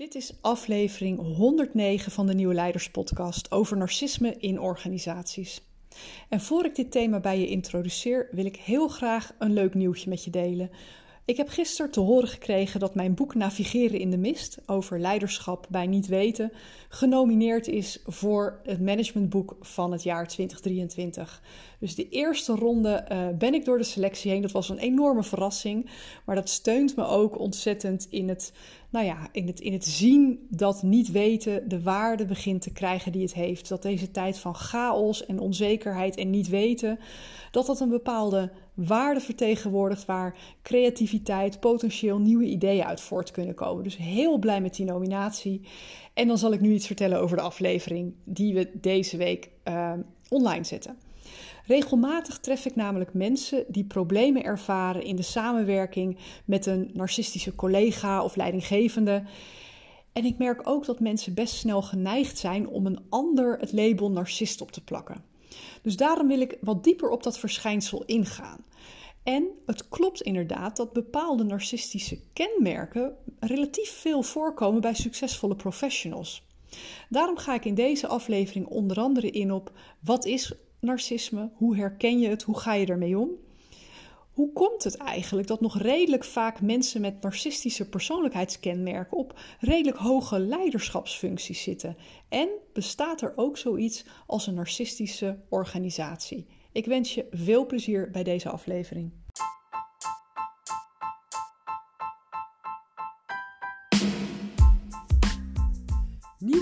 Dit is aflevering 109 van de Nieuwe Leiders Podcast over narcisme in organisaties. En voor ik dit thema bij je introduceer, wil ik heel graag een leuk nieuwtje met je delen. Ik heb gisteren te horen gekregen dat mijn boek Navigeren in de Mist over leiderschap bij niet weten genomineerd is voor het managementboek van het jaar 2023. Dus de eerste ronde uh, ben ik door de selectie heen. Dat was een enorme verrassing, maar dat steunt me ook ontzettend in het, nou ja, in het, in het zien dat niet weten de waarde begint te krijgen die het heeft. Dat deze tijd van chaos en onzekerheid en niet weten, dat dat een bepaalde waarde vertegenwoordigt waar creativiteit, potentieel nieuwe ideeën uit voort kunnen komen. Dus heel blij met die nominatie. En dan zal ik nu iets vertellen over de aflevering die we deze week uh, online zetten. Regelmatig tref ik namelijk mensen die problemen ervaren in de samenwerking met een narcistische collega of leidinggevende. En ik merk ook dat mensen best snel geneigd zijn om een ander het label narcist op te plakken. Dus daarom wil ik wat dieper op dat verschijnsel ingaan. En het klopt inderdaad dat bepaalde narcistische kenmerken relatief veel voorkomen bij succesvolle professionals. Daarom ga ik in deze aflevering onder andere in op wat is narcisme, hoe herken je het, hoe ga je ermee om? Hoe komt het eigenlijk dat nog redelijk vaak mensen met narcistische persoonlijkheidskenmerken op redelijk hoge leiderschapsfuncties zitten? En bestaat er ook zoiets als een narcistische organisatie? Ik wens je veel plezier bij deze aflevering.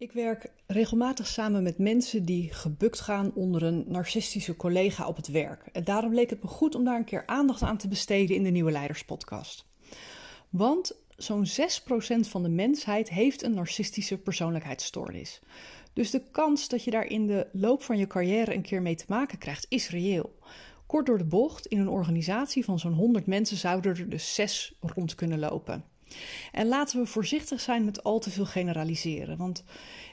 Ik werk regelmatig samen met mensen die gebukt gaan onder een narcistische collega op het werk. En daarom leek het me goed om daar een keer aandacht aan te besteden in de Nieuwe Leiders Podcast. Want zo'n 6% van de mensheid heeft een narcistische persoonlijkheidsstoornis. Dus de kans dat je daar in de loop van je carrière een keer mee te maken krijgt, is reëel. Kort door de bocht, in een organisatie van zo'n 100 mensen zouden er dus 6 rond kunnen lopen. En laten we voorzichtig zijn met al te veel generaliseren. Want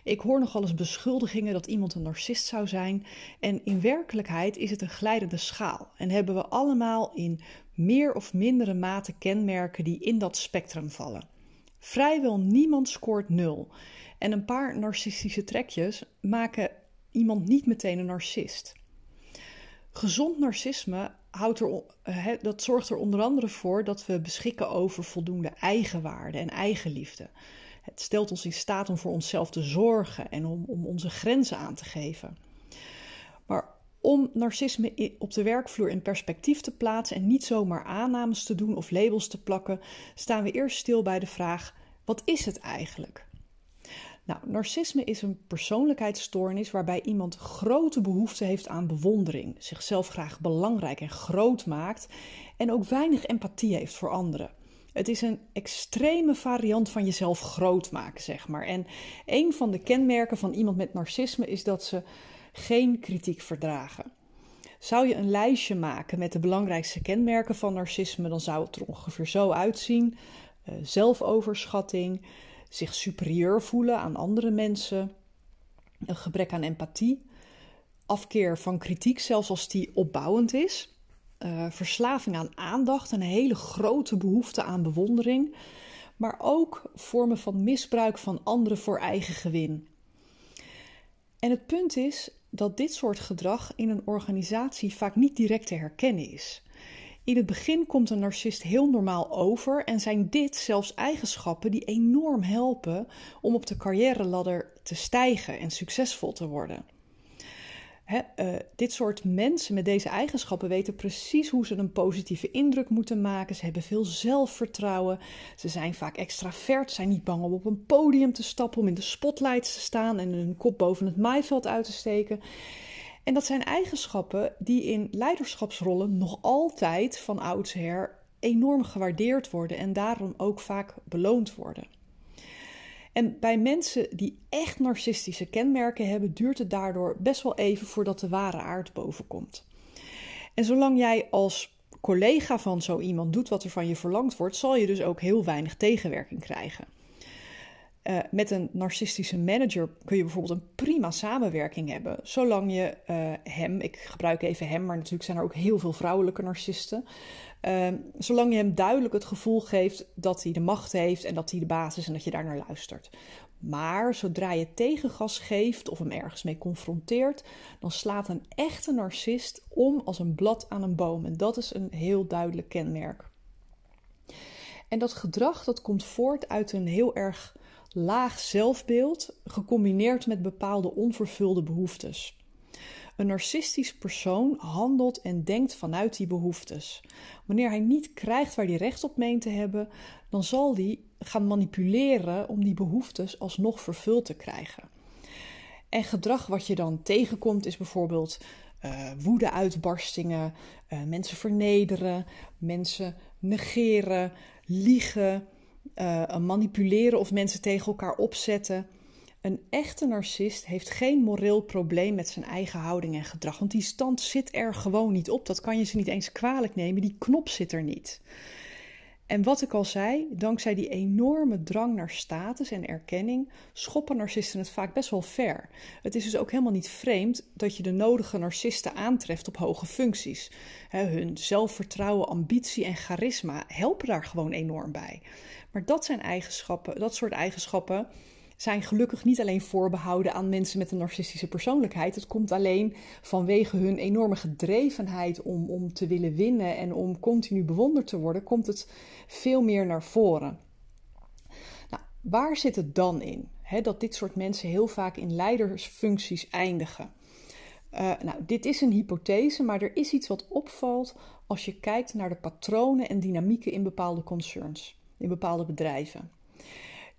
ik hoor nogal eens beschuldigingen dat iemand een narcist zou zijn. En in werkelijkheid is het een glijdende schaal. En hebben we allemaal in meer of mindere mate kenmerken die in dat spectrum vallen. Vrijwel niemand scoort nul. En een paar narcistische trekjes maken iemand niet meteen een narcist. Gezond narcisme houdt er, eh, dat zorgt er onder andere voor dat we beschikken over voldoende eigenwaarde en eigenliefde. Het stelt ons in staat om voor onszelf te zorgen en om, om onze grenzen aan te geven. Maar om narcisme op de werkvloer in perspectief te plaatsen en niet zomaar aannames te doen of labels te plakken, staan we eerst stil bij de vraag: wat is het eigenlijk? Nou, narcisme is een persoonlijkheidsstoornis waarbij iemand grote behoefte heeft aan bewondering, zichzelf graag belangrijk en groot maakt en ook weinig empathie heeft voor anderen. Het is een extreme variant van jezelf groot maken, zeg maar. En een van de kenmerken van iemand met narcisme is dat ze geen kritiek verdragen. Zou je een lijstje maken met de belangrijkste kenmerken van narcisme, dan zou het er ongeveer zo uitzien: uh, zelfoverschatting, zich superieur voelen aan andere mensen, een gebrek aan empathie, afkeer van kritiek, zelfs als die opbouwend is, uh, verslaving aan aandacht, een hele grote behoefte aan bewondering, maar ook vormen van misbruik van anderen voor eigen gewin. En het punt is dat dit soort gedrag in een organisatie vaak niet direct te herkennen is. In het begin komt een narcist heel normaal over en zijn dit zelfs eigenschappen die enorm helpen om op de carrière ladder te stijgen en succesvol te worden. uh, dit soort mensen met deze eigenschappen weten precies hoe ze een positieve indruk moeten maken. Ze hebben veel zelfvertrouwen. Ze zijn vaak extravert, zijn niet bang om op een podium te stappen, om in de spotlights te staan en hun kop boven het maaiveld uit te steken. En dat zijn eigenschappen die in leiderschapsrollen nog altijd van oudsher enorm gewaardeerd worden en daarom ook vaak beloond worden. En bij mensen die echt narcistische kenmerken hebben, duurt het daardoor best wel even voordat de ware aard bovenkomt. En zolang jij als collega van zo iemand doet wat er van je verlangd wordt, zal je dus ook heel weinig tegenwerking krijgen. Uh, met een narcistische manager kun je bijvoorbeeld een prima samenwerking hebben, zolang je uh, hem, ik gebruik even hem, maar natuurlijk zijn er ook heel veel vrouwelijke narcisten, uh, zolang je hem duidelijk het gevoel geeft dat hij de macht heeft en dat hij de baas is en dat je daar naar luistert. Maar zodra je tegengas geeft of hem ergens mee confronteert, dan slaat een echte narcist om als een blad aan een boom. En dat is een heel duidelijk kenmerk. En dat gedrag dat komt voort uit een heel erg laag zelfbeeld, gecombineerd met bepaalde onvervulde behoeftes. Een narcistisch persoon handelt en denkt vanuit die behoeftes. Wanneer hij niet krijgt waar hij recht op meent te hebben, dan zal hij gaan manipuleren om die behoeftes alsnog vervuld te krijgen. En gedrag wat je dan tegenkomt is bijvoorbeeld uh, woede-uitbarstingen, uh, mensen vernederen, mensen negeren, liegen, uh, manipuleren of mensen tegen elkaar opzetten. Een echte narcist heeft geen moreel probleem met zijn eigen houding en gedrag, want die stand zit er gewoon niet op. Dat kan je ze niet eens kwalijk nemen, die knop zit er niet. En wat ik al zei, dankzij die enorme drang naar status en erkenning schoppen narcisten het vaak best wel ver. Het is dus ook helemaal niet vreemd dat je de nodige narcisten aantreft op hoge functies. hun zelfvertrouwen, ambitie en charisma helpen daar gewoon enorm bij. Maar dat zijn eigenschappen, dat soort eigenschappen zijn gelukkig niet alleen voorbehouden aan mensen met een narcistische persoonlijkheid. Het komt alleen vanwege hun enorme gedrevenheid om, om te willen winnen en om continu bewonderd te worden, komt het veel meer naar voren. Nou, waar zit het dan in? dat dit soort mensen heel vaak in leidersfuncties eindigen. Uh, nou, dit is een hypothese, maar er is iets wat opvalt als je kijkt naar de patronen en dynamieken in bepaalde concerns, in bepaalde bedrijven.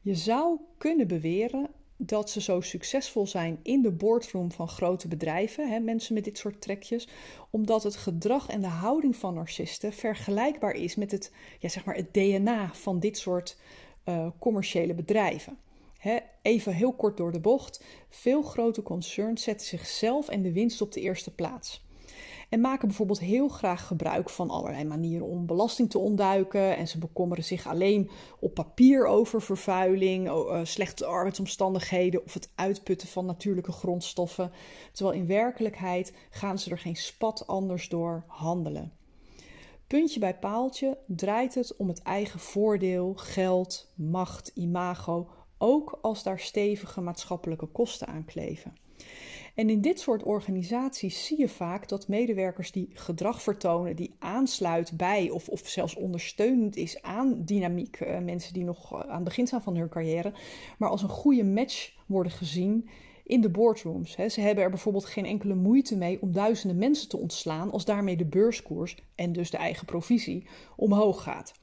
Je zou kunnen beweren dat ze zo succesvol zijn in de boardroom van grote bedrijven, hè, mensen met dit soort trekjes, omdat het gedrag en de houding van narcisten vergelijkbaar is met het, ja, zeg maar het DNA van dit soort uh, commerciële bedrijven. Even heel kort door de bocht. Veel grote concerns zetten zichzelf en de winst op de eerste plaats. En maken bijvoorbeeld heel graag gebruik van allerlei manieren om belasting te ontduiken. En ze bekommeren zich alleen op papier over vervuiling, uh, slechte arbeidsomstandigheden of het uitputten van natuurlijke grondstoffen. Terwijl in werkelijkheid gaan ze er geen spat anders door handelen. Puntje bij paaltje draait het om het eigen voordeel, geld, macht, imago, ook als daar stevige maatschappelijke kosten aan kleven. En in dit soort organisaties zie je vaak dat medewerkers die gedrag vertonen, die aansluit bij of, of zelfs ondersteunend is aan dynamiek, uh, mensen die nog eh, aan het begin staan van hun carrière, maar als een goede match worden gezien in de boardrooms. Ze hebben er bijvoorbeeld geen enkele moeite mee om duizenden mensen te ontslaan als daarmee de beurskoers en dus de eigen provisie omhoog gaat.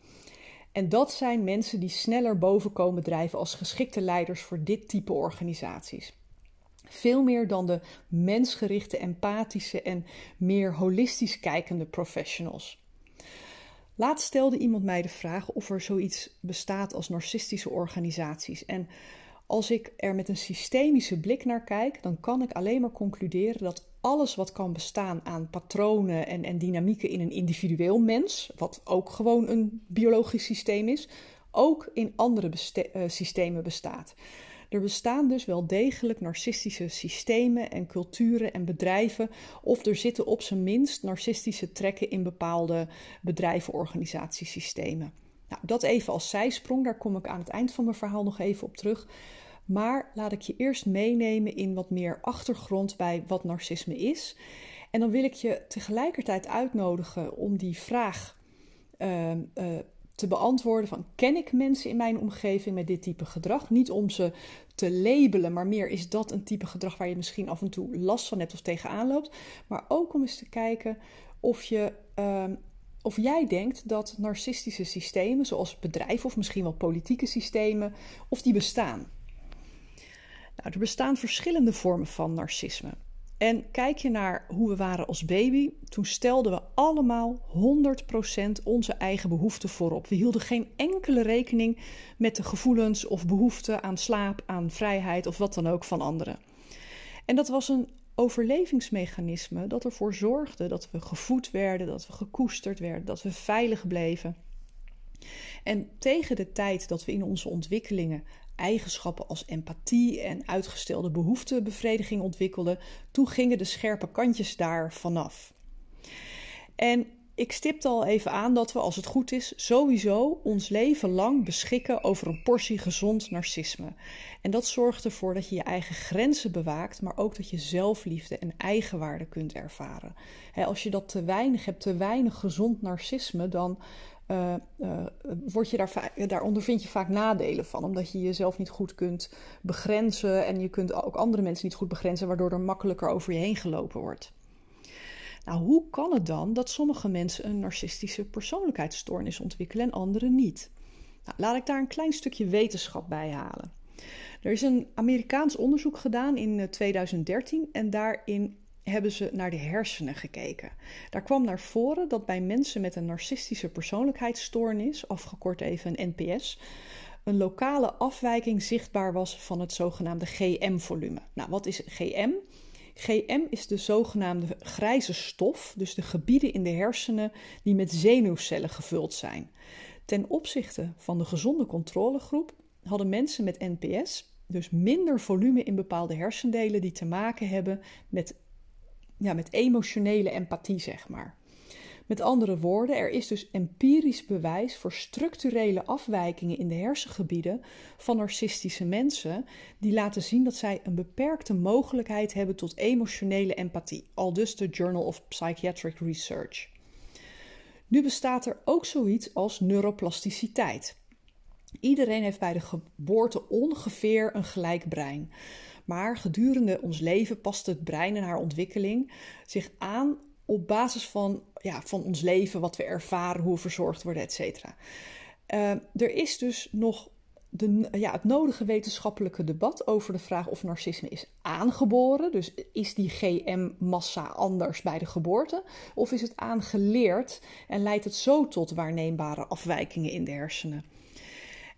En dat zijn mensen die sneller boven komen drijven als geschikte leiders voor dit type organisaties. Veel meer dan de mensgerichte, empathische en meer holistisch kijkende professionals. Laatst stelde iemand mij de vraag of er zoiets bestaat als narcistische organisaties. En als ik er met een systemische blik naar kijk, dan kan ik alleen maar concluderen dat alles wat kan bestaan aan patronen en, en dynamieken in een individueel mens, wat ook gewoon een biologisch systeem is, ook in andere uh, systemen bestaat. Er bestaan dus wel degelijk narcistische systemen en culturen en bedrijven, of er zitten op zijn minst narcistische trekken in bepaalde bedrijven, organisatiesystemen. Nou, dat even als zijsprong, daar kom ik aan het eind van mijn verhaal nog even op terug. Maar laat ik je eerst meenemen in wat meer achtergrond bij wat narcisme is. En dan wil ik je tegelijkertijd uitnodigen om die vraag uh, uh, te beantwoorden van ken ik mensen in mijn omgeving met dit type gedrag? Niet om ze te labelen, maar meer is dat een type gedrag waar je misschien af en toe last van hebt of tegenaan loopt. Maar ook om eens te kijken of je. Um, of jij denkt dat narcistische systemen, zoals bedrijven of misschien wel politieke systemen, of die bestaan. Nou, er bestaan verschillende vormen van narcisme. En kijk je naar hoe we waren als baby, toen stelden we allemaal 100% onze eigen behoeften voorop. We hielden geen enkele rekening met de gevoelens of behoeften aan slaap, aan vrijheid of wat dan ook van anderen. En dat was een overlevingsmechanisme dat ervoor zorgde dat we gevoed werden, dat we gekoesterd werden, dat we veilig bleven. En tegen de tijd dat we in onze ontwikkelingen eigenschappen als empathie en uitgestelde behoeftebevrediging ontwikkelden, toen gingen de scherpe kantjes daar vanaf. En ik stipte al even aan dat we, als het goed is, sowieso ons leven lang beschikken over een portie gezond narcisme. En dat zorgt ervoor dat je je eigen grenzen bewaakt, maar ook dat je zelfliefde en eigenwaarde kunt ervaren. als je dat te weinig hebt, te weinig gezond narcisme, dan uh, je daar, daar ondervind je vaak nadelen van. Omdat je jezelf niet goed kunt begrenzen en je kunt ook andere mensen niet goed begrenzen, waardoor er makkelijker over je heen gelopen wordt. Nou, hoe kan het dan dat sommige mensen een narcistische persoonlijkheidsstoornis ontwikkelen en anderen niet? Nou, laat ik daar een klein stukje wetenschap bij halen. Er is een Amerikaans onderzoek gedaan in 2013 eh, en daarin hebben ze naar de hersenen gekeken. Daar kwam naar voren dat bij mensen met een narcistische persoonlijkheidsstoornis, afgekort even een NPS, een lokale afwijking zichtbaar was van het zogenaamde GM-volume. Nou, wat is GM? GM is de zogenaamde grijze stof, dus de gebieden in de hersenen die met zenuwcellen gevuld zijn. Ten opzichte van de gezonde controlegroep hadden mensen met NPS dus minder volume in bepaalde hersendelen die te maken hebben met ja, met emotionele empathie, zeg maar. Met andere woorden, er is dus empirisch bewijs voor structurele afwijkingen in de hersengebieden van narcistische mensen, die laten zien dat zij een beperkte mogelijkheid hebben tot emotionele empathie, al dus de Journal of Psychiatric Research. Nu bestaat er ook zoiets als neuroplasticiteit. Iedereen heeft bij de geboorte ongeveer een gelijk brein. Maar gedurende ons leven past het brein en haar ontwikkeling zich aan op basis van, ja, van ons leven, wat we ervaren, hoe we verzorgd worden, et cetera. Uh, er is dus nog de, ja, het nodige wetenschappelijke debat over de vraag of narcisme is aangeboren. Dus is die GM-massa anders bij de geboorte? Of is het aangeleerd en leidt het zo tot waarneembare afwijkingen in de hersenen?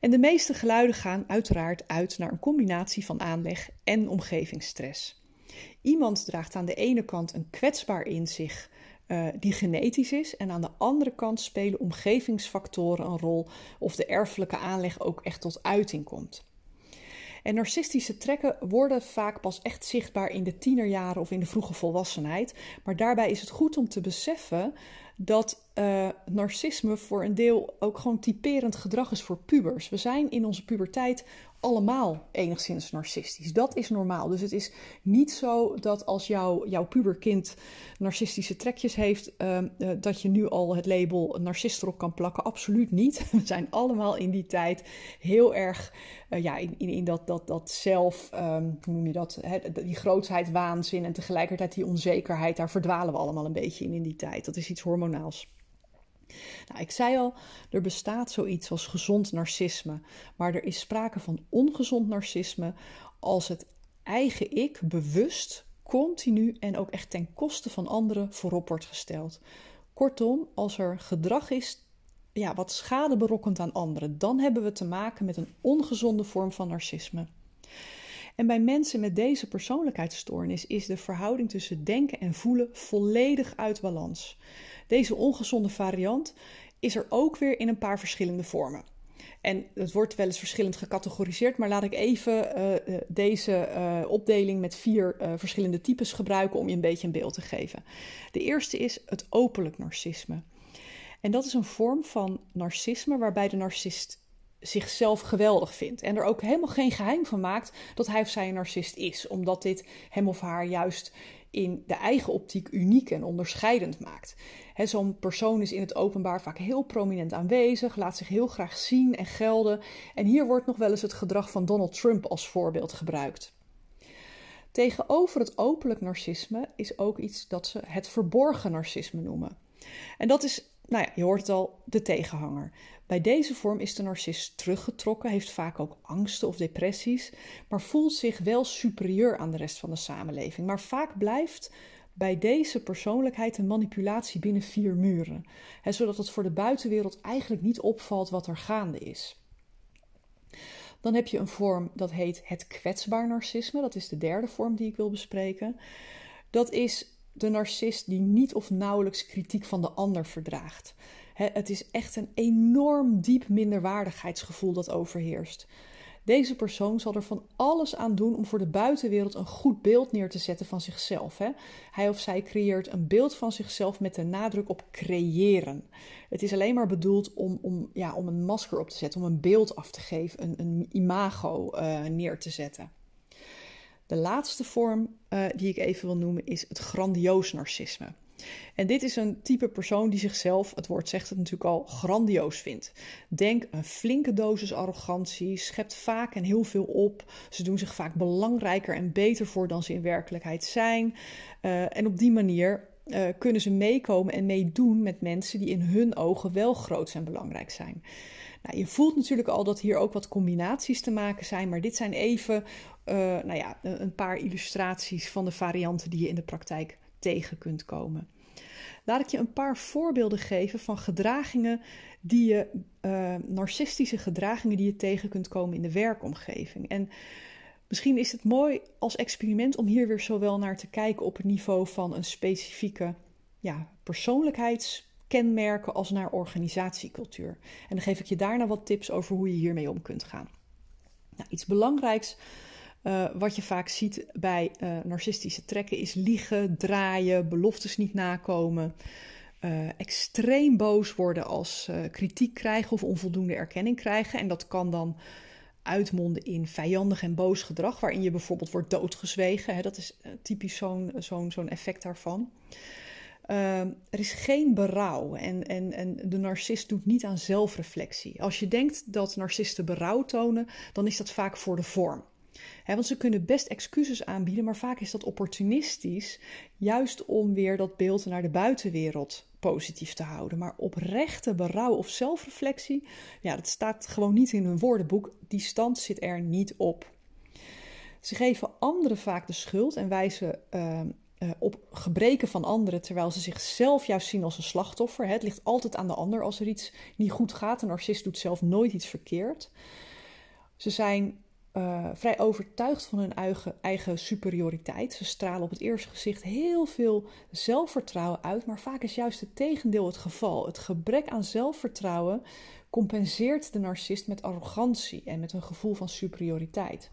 En de meeste geluiden gaan uiteraard uit naar een combinatie van aanleg en omgevingsstress. Iemand draagt aan de ene kant een kwetsbaar in zich uh, die genetisch is, en aan de andere kant spelen omgevingsfactoren een rol of de erfelijke aanleg ook echt tot uiting komt. En narcistische trekken worden vaak pas echt zichtbaar in de tienerjaren of in de vroege volwassenheid. Maar daarbij is het goed om te beseffen dat uh, narcisme voor een deel ook gewoon typerend gedrag is voor pubers. We zijn in onze puberteit allemaal enigszins narcistisch. Dat is normaal. Dus het is niet zo dat als jouw jouw puberkind narcistische trekjes heeft, uh, uh, dat je nu al het label narcist erop kan plakken. Absoluut niet. We zijn allemaal in die tijd heel erg uh, ja, in, in, in dat, dat, dat zelf, um, hoe noem je dat, hè, die grootsheid, waanzin en tegelijkertijd die onzekerheid, daar verdwalen we allemaal een beetje in in die tijd. Dat is iets hormonaals. Nou, ik zei al, er bestaat zoiets als gezond narcisme, maar er is sprake van ongezond narcisme als het eigen ik bewust, continu en ook echt ten koste van anderen voorop wordt gesteld. Kortom, als er gedrag is ja, wat schade berokkent aan anderen, dan hebben we te maken met een ongezonde vorm van narcisme. En bij mensen met deze persoonlijkheidsstoornis is de verhouding tussen denken en voelen volledig uit balans. Deze ongezonde variant is er ook weer in een paar verschillende vormen. En het wordt wel eens verschillend gecategoriseerd, maar laat ik even uh, deze uh, opdeling met vier verschillende types gebruiken om je een beetje een beeld te geven. De eerste is het openlijk narcisme. En dat is een vorm van narcisme waarbij de narcist zichzelf geweldig vindt. En er ook helemaal geen geheim van maakt dat hij of zij een narcist is. Omdat dit hem of haar juist in de eigen optiek uniek en onderscheidend maakt. Zo'n persoon is in het openbaar vaak heel prominent aanwezig, laat zich heel graag zien en gelden. En hier wordt nog wel eens het gedrag van Donald Trump als voorbeeld gebruikt. Tegenover het openlijk narcisme is ook iets dat ze het verborgen narcisme noemen. En dat is nou ja, je hoort het al, de tegenhanger. Bij deze vorm is de narcist teruggetrokken, heeft vaak ook angsten of depressies, maar voelt zich wel superieur aan de rest van de samenleving. Maar vaak blijft bij deze persoonlijkheid een manipulatie binnen vier muren, hè, zodat het voor de buitenwereld eigenlijk niet opvalt wat er gaande is. Dan heb je een vorm dat heet het kwetsbaar narcisme. Dat is de derde vorm die ik wil bespreken. Dat is de narcist die niet of nauwelijks kritiek van de ander verdraagt. Het is echt een enorm diep minderwaardigheidsgevoel dat overheerst. Deze persoon zal er van alles aan doen om voor de buitenwereld een goed beeld neer te zetten van zichzelf. Hij of zij creëert een beeld van zichzelf met de nadruk op creëren. Het is alleen maar bedoeld om, om, ja, om een masker op te zetten, om een beeld af te geven, een, een imago uh, neer te zetten. De laatste vorm uh, die ik even wil noemen is het grandioos narcisme. En dit is een type persoon die zichzelf, het woord zegt het natuurlijk al, grandioos vindt. Denk een flinke dosis arrogantie, schept vaak en heel veel op. Ze doen zich vaak belangrijker en beter voor dan ze in werkelijkheid zijn. Uh, en op die manier uh, kunnen ze meekomen en meedoen met mensen die in hun ogen wel groot en belangrijk zijn. Nou, je voelt natuurlijk al dat hier ook wat combinaties te maken zijn, maar dit zijn even uh, nou ja, een paar illustraties van de varianten die je in de praktijk tegen kunt komen. Laat ik je een paar voorbeelden geven van gedragingen die je, uh, narcistische gedragingen die je tegen kunt komen in de werkomgeving. En misschien is het mooi als experiment om hier weer zowel naar te kijken op het niveau van een specifieke ja, persoonlijkheidskenmerken als naar organisatiecultuur. En dan geef ik je daarna wat tips over hoe je hiermee om kunt gaan. Nou, iets belangrijks uh, wat je vaak ziet bij uh, narcistische trekken is liegen, draaien, beloftes niet nakomen. Uh, extreem boos worden als kritiek krijgen of onvoldoende erkenning krijgen. En dat kan dan uitmonden in vijandig en boos gedrag, waarin je bijvoorbeeld wordt doodgezwegen. Hè, dat is typisch zo'n zo'n zo'n effect daarvan. Uh, er is geen berouw en, en, en de narcist doet niet aan zelfreflectie. Als je denkt dat narcisten berouw tonen, dan is dat vaak voor de vorm want ze kunnen best excuses aanbieden, maar vaak is dat opportunistisch, juist om weer dat beeld naar de buitenwereld positief te houden. Maar oprechte berouw of zelfreflectie, ja, dat staat gewoon niet in hun woordenboek. Die stand zit er niet op. Ze geven anderen vaak de schuld en wijzen uh, uh, op gebreken van anderen, terwijl ze zichzelf juist zien als een slachtoffer. Het ligt altijd aan de ander als er iets niet goed gaat. Een narcist doet zelf nooit iets verkeerd. Ze zijn uh, vrij overtuigd van hun eigen, eigen superioriteit. Ze stralen op het eerste gezicht heel veel zelfvertrouwen uit, maar vaak is juist het tegendeel het geval. Het gebrek aan zelfvertrouwen compenseert de narcist met arrogantie en met een gevoel van superioriteit.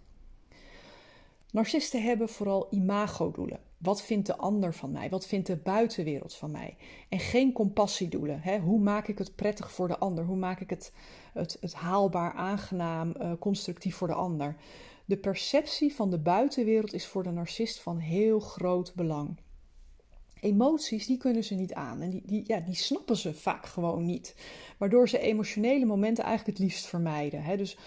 Narcisten hebben vooral imagodoelen. Wat vindt de ander van mij? Wat vindt de buitenwereld van mij? En geen compassiedoelen. Hè? Hoe maak ik het prettig voor de ander? Hoe maak ik het, het, het haalbaar, aangenaam, uh, constructief voor de ander? De perceptie van de buitenwereld is voor de narcist van heel groot belang. Emoties, die kunnen ze niet aan en die, die, ja, die snappen ze vaak gewoon niet. Waardoor ze emotionele momenten eigenlijk het liefst vermijden. Hè? Dus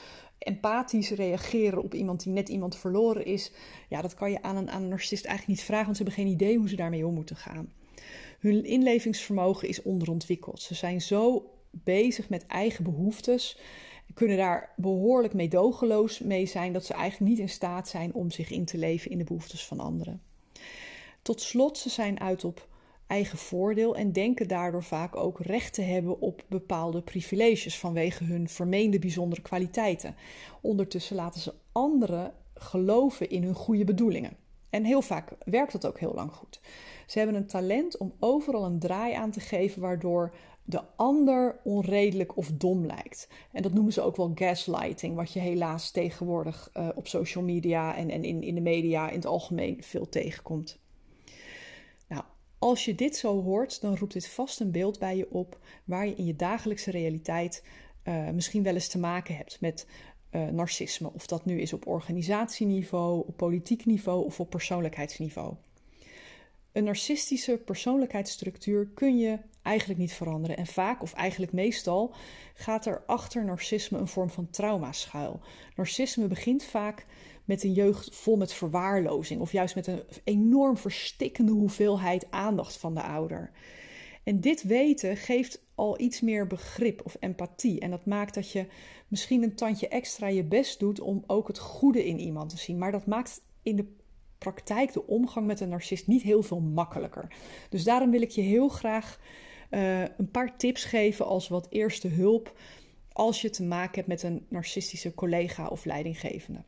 empathisch reageren op iemand die net iemand verloren is, ja, dat kan je aan een, aan een narcist eigenlijk niet vragen, want ze hebben geen idee hoe ze daarmee om moeten gaan. Hun inlevingsvermogen is onderontwikkeld. Ze zijn zo bezig met eigen behoeftes, kunnen daar behoorlijk meedogenloos mee zijn, dat ze eigenlijk niet in staat zijn om zich in te leven in de behoeftes van anderen. Tot slot, ze zijn uit op eigen voordeel en denken daardoor vaak ook recht te hebben op bepaalde privileges vanwege hun vermeende bijzondere kwaliteiten. Ondertussen laten ze anderen geloven in hun goede bedoelingen. En heel vaak werkt dat ook heel lang goed. Ze hebben een talent om overal een draai aan te geven, waardoor de ander onredelijk of dom lijkt. En dat noemen ze ook wel gaslighting, wat je helaas tegenwoordig uh, op social media en, en in, in de media in het algemeen veel tegenkomt. Als je dit zo hoort, dan roept dit vast een beeld bij je op waar je in je dagelijkse realiteit uh, misschien wel eens te maken hebt met uh, narcisme. Of dat nu is op organisatieniveau, op politiek niveau of op persoonlijkheidsniveau. Een narcistische persoonlijkheidsstructuur kun je eigenlijk niet veranderen. En vaak, of eigenlijk meestal, gaat er achter narcisme een vorm van trauma schuil. Narcisme begint vaak met een jeugd vol met verwaarlozing of juist met een enorm verstikkende hoeveelheid aandacht van de ouder. En dit weten geeft al iets meer begrip of empathie. En dat maakt dat je misschien een tandje extra je best doet om ook het goede in iemand te zien. Maar dat maakt in de praktijk de omgang met een narcist niet heel veel makkelijker. Dus daarom wil ik je heel graag uh, een paar tips geven als wat eerste hulp als je te maken hebt met een narcistische collega of leidinggevende.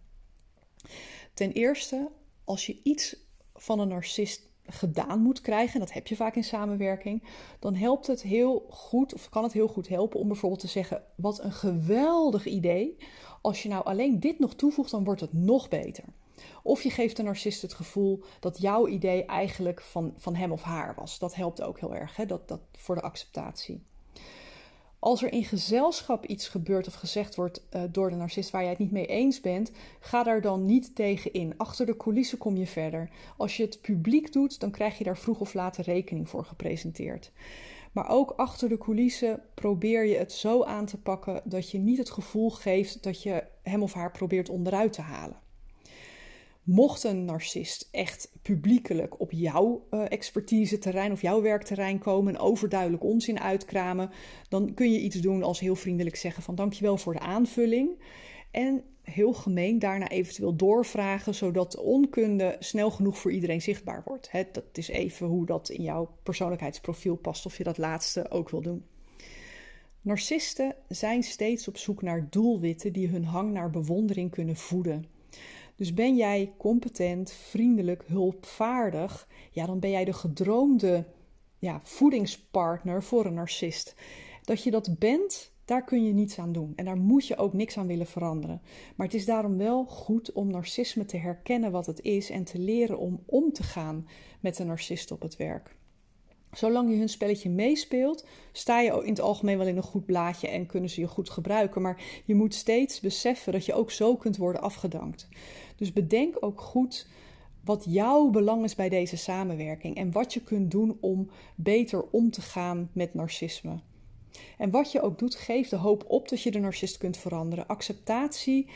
Ten eerste, als je iets van een narcist gedaan moet krijgen, en dat heb je vaak in samenwerking, dan helpt het heel goed, of kan het heel goed helpen om bijvoorbeeld te zeggen: Wat een geweldig idee. Als je nou alleen dit nog toevoegt, dan wordt het nog beter. Of je geeft de narcist het gevoel dat jouw idee eigenlijk van, van hem of haar was. Dat helpt ook heel erg, hè? Dat, dat, voor de acceptatie. Als er in gezelschap iets gebeurt of gezegd wordt uh, door de narcist waar jij het niet mee eens bent, ga daar dan niet tegen in. Achter de coulissen kom je verder. Als je het publiek doet, dan krijg je daar vroeg of laat rekening voor gepresenteerd. Maar ook achter de coulissen probeer je het zo aan te pakken dat je niet het gevoel geeft dat je hem of haar probeert onderuit te halen. Mocht een narcist echt publiekelijk op jouw uh, expertise terrein of jouw werkterrein komen en overduidelijk onzin uitkramen, dan kun je iets doen als heel vriendelijk zeggen van dankjewel voor de aanvulling. En heel gemeen daarna eventueel doorvragen, zodat de onkunde snel genoeg voor iedereen zichtbaar wordt. dat is even hoe dat in jouw persoonlijkheidsprofiel past, of je dat laatste ook wil doen. Narcisten zijn steeds op zoek naar doelwitten die hun hang naar bewondering kunnen voeden. Dus ben jij competent, vriendelijk, hulpvaardig, ja, dan ben jij de gedroomde ja, voedingspartner voor een narcist. Dat je dat bent, daar kun je niets aan doen. En daar moet je ook niks aan willen veranderen. Maar het is daarom wel goed om narcisme te herkennen wat het is en te leren om om te gaan met een narcist op het werk. Zolang je hun spelletje meespeelt, sta je in het algemeen wel in een goed blaadje en kunnen ze je goed gebruiken. Maar je moet steeds beseffen dat je ook zo kunt worden afgedankt. Dus bedenk ook goed wat jouw belang is bij deze samenwerking en wat je kunt doen om beter om te gaan met narcisme. En wat je ook doet, geef de hoop op dat je de narcist kunt veranderen. Acceptatie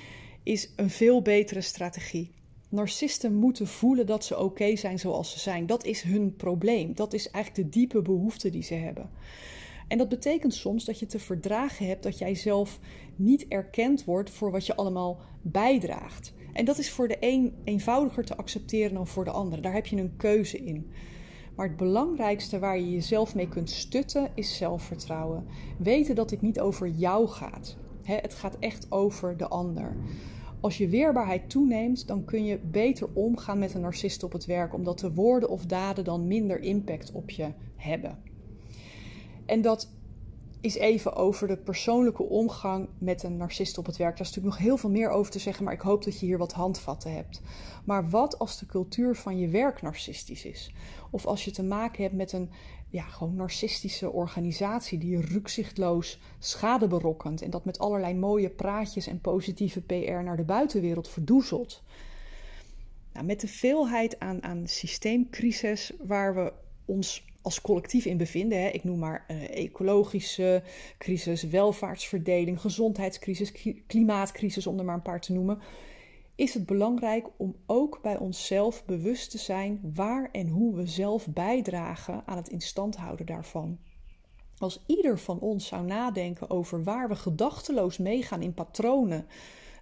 is een veel betere strategie. Narcisten moeten voelen dat ze oké zijn zoals ze zijn. Dat is hun probleem. Dat is eigenlijk de diepe behoefte die ze hebben. En dat betekent soms dat je te verdragen hebt dat jij zelf niet erkend wordt voor wat je allemaal bijdraagt. En dat is voor de een eenvoudiger te accepteren dan voor de ander. Daar heb je een keuze in. Maar het belangrijkste waar je jezelf mee kunt stutten is zelfvertrouwen. Weten dat dit niet over jou gaat. het gaat echt over de ander. Als je weerbaarheid toeneemt, dan kun je beter omgaan met een narcist op het werk, omdat de woorden of daden dan minder impact op je hebben. En dat is even over de persoonlijke omgang met een narcist op het werk. Daar is natuurlijk nog heel veel meer over te zeggen, maar ik hoop dat je hier wat handvatten hebt. Maar wat als de cultuur van je werk narcistisch is? Of als je te maken hebt met een ja, gewoon narcistische organisatie die rukzichtloos schade berokkent en dat met allerlei mooie praatjes en positieve PR naar de buitenwereld verdoezelt. Nou, met de veelheid aan, aan systeemcrisis waar we ons als collectief in bevinden. Hè. Ik noem maar uh, ecologische crisis, welvaartsverdeling, gezondheidscrisis, klimaatcrisis, om er maar een paar te noemen. Is het belangrijk om ook bij onszelf bewust te zijn waar en hoe we zelf bijdragen aan het instand houden daarvan. Als ieder van ons zou nadenken over waar we gedachteloos meegaan in patronen,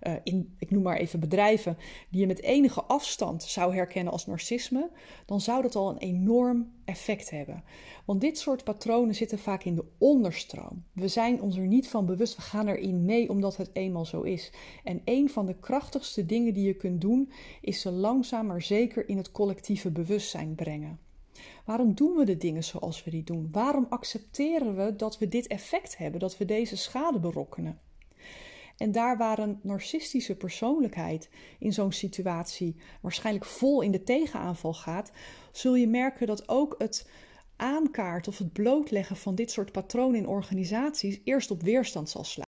uh, in, ik noem maar even bedrijven, die je met enige afstand zou herkennen als narcisme, dan zou dat al een enorm effect hebben. Want dit soort patronen zitten vaak in de onderstroom. We zijn ons er niet van bewust, we gaan erin mee omdat het eenmaal zo is. En een van de krachtigste dingen die je kunt doen, is ze langzaam maar zeker in het collectieve bewustzijn brengen. Waarom doen we de dingen zoals we die doen? Waarom accepteren we dat we dit effect hebben, dat we deze schade berokkenen? En daar waar een narcistische persoonlijkheid in zo'n situatie waarschijnlijk vol in de tegenaanval gaat, zul je merken dat ook het aankaart of het blootleggen van dit soort patronen in organisaties eerst op weerstand zal slaan.